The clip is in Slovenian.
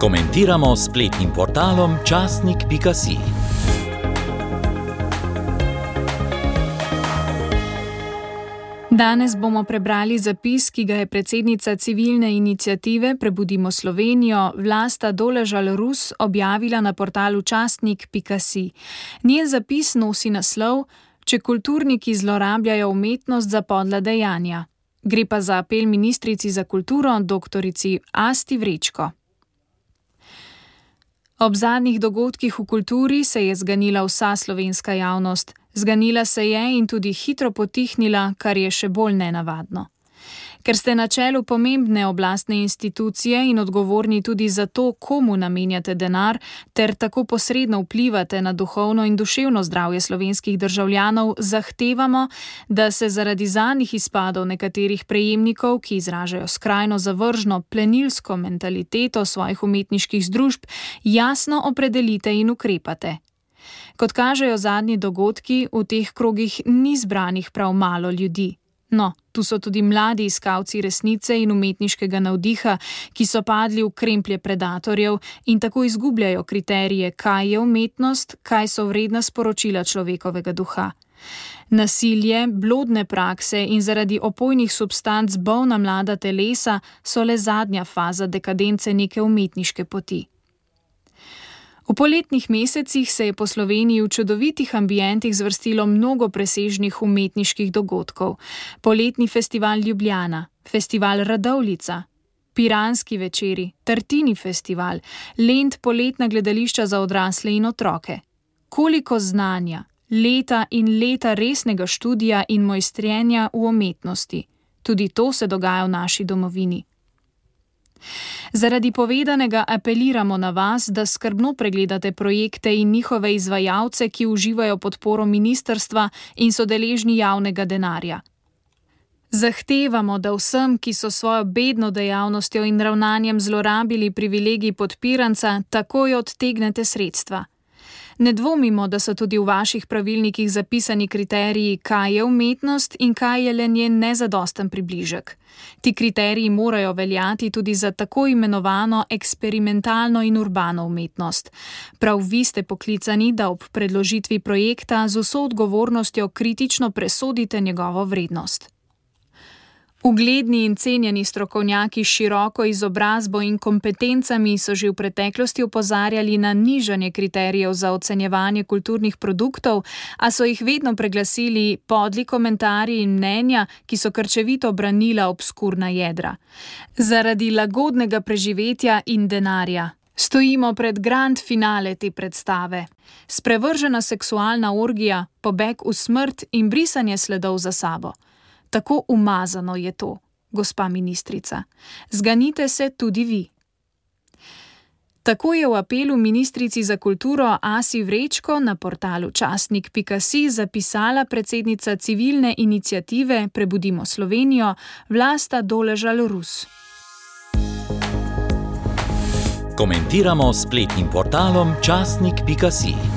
Komentiramo spletnim portalom časnik.si. Danes bomo prebrali zapis, ki ga je predsednica civilne inicijative Prebudimo Slovenijo, vlasta Doležal Rus, objavila na portalu časnik.si. Njen zapis nosi naslov: Če kulturniki zlorabljajo umetnost za podla dejanja. Gre pa za apel ministrici za kulturo, dr. Asti Vrečko. Ob zadnjih dogodkih v kulturi se je zganila vsa slovenska javnost. Zganila se je in tudi hitro potihnila, kar je še bolj nenavadno. Ker ste na čelu pomembne oblastne institucije in odgovorni tudi za to, komu namenjate denar, ter tako posredno vplivate na duhovno in duševno zdravje slovenskih državljanov, zahtevamo, da se zaradi zadnjih izpadov nekaterih prejemnikov, ki izražajo skrajno zavržno plenilsko mentaliteto svojih umetniških združb, jasno opredelite in ukrepate. Kot kažejo zadnji dogodki, v teh krogih ni zbranih prav malo ljudi. No, tu so tudi mladi iskalci resnice in umetniškega navdiha, ki so padli v kremplje predatorjev in tako izgubljajo kriterije, kaj je umetnost, kaj so vredna sporočila človekovega duha. Nasilje, blodne prakse in zaradi opojnih substanc bolna mlada telesa so le zadnja faza dekadence neke umetniške poti. V poletnih mesecih se je po Sloveniji v čudovitih ambijentih zvrstilo mnogo presežnih umetniških dogodkov. Poletni festival Ljubljana, festival Radovlica, Piranski večeri, Tartini festival, Lent poletna gledališča za odrasle in otroke. Koliko znanja, leta in leta resnega študija in mojstrenja v umetnosti. Tudi to se dogaja v naši domovini. Zaradi povedanega apeliramo na vas, da skrbno pregledate projekte in njihove izvajalce, ki uživajo podporo ministerstva in so deležni javnega denarja. Zahtevamo, da vsem, ki so svojo bedno dejavnostjo in ravnanjem zlorabili privilegij podpiranca, takoj odtegnete sredstva. Ne dvomimo, da so tudi v vaših pravilnikih zapisani kriteriji, kaj je umetnost in kaj je le njen nezadosten približek. Ti kriteriji morajo veljati tudi za tako imenovano eksperimentalno in urbano umetnost. Prav vi ste poklicani, da ob predložitvi projekta z vso odgovornostjo kritično presodite njegovo vrednost. Ugledni in cenjeni strokovnjaki s široko izobrazbo in kompetencami so že v preteklosti opozarjali na nižanje kriterijev za ocenjevanje kulturnih produktov, a so jih vedno preglasili podli komentarji in mnenja, ki so krčevito branila obskurna jedra. Zaradi lagodnega preživetja in denarja. Stojimo pred grand finale te predstave. Sprevržena seksualna orgija, pobeg v smrt in brisanje sledov za sabo. Tako umazano je to, gospa ministrica. Zganite se tudi vi. Tako je v apelu ministrici za kulturo Asi Vrečko na portalu časnik.si zapisala predsednica civilne inicijative Prebudimo Slovenijo, vlasta Doležal Rus. Komentiramo spletnim portalom časnik.si.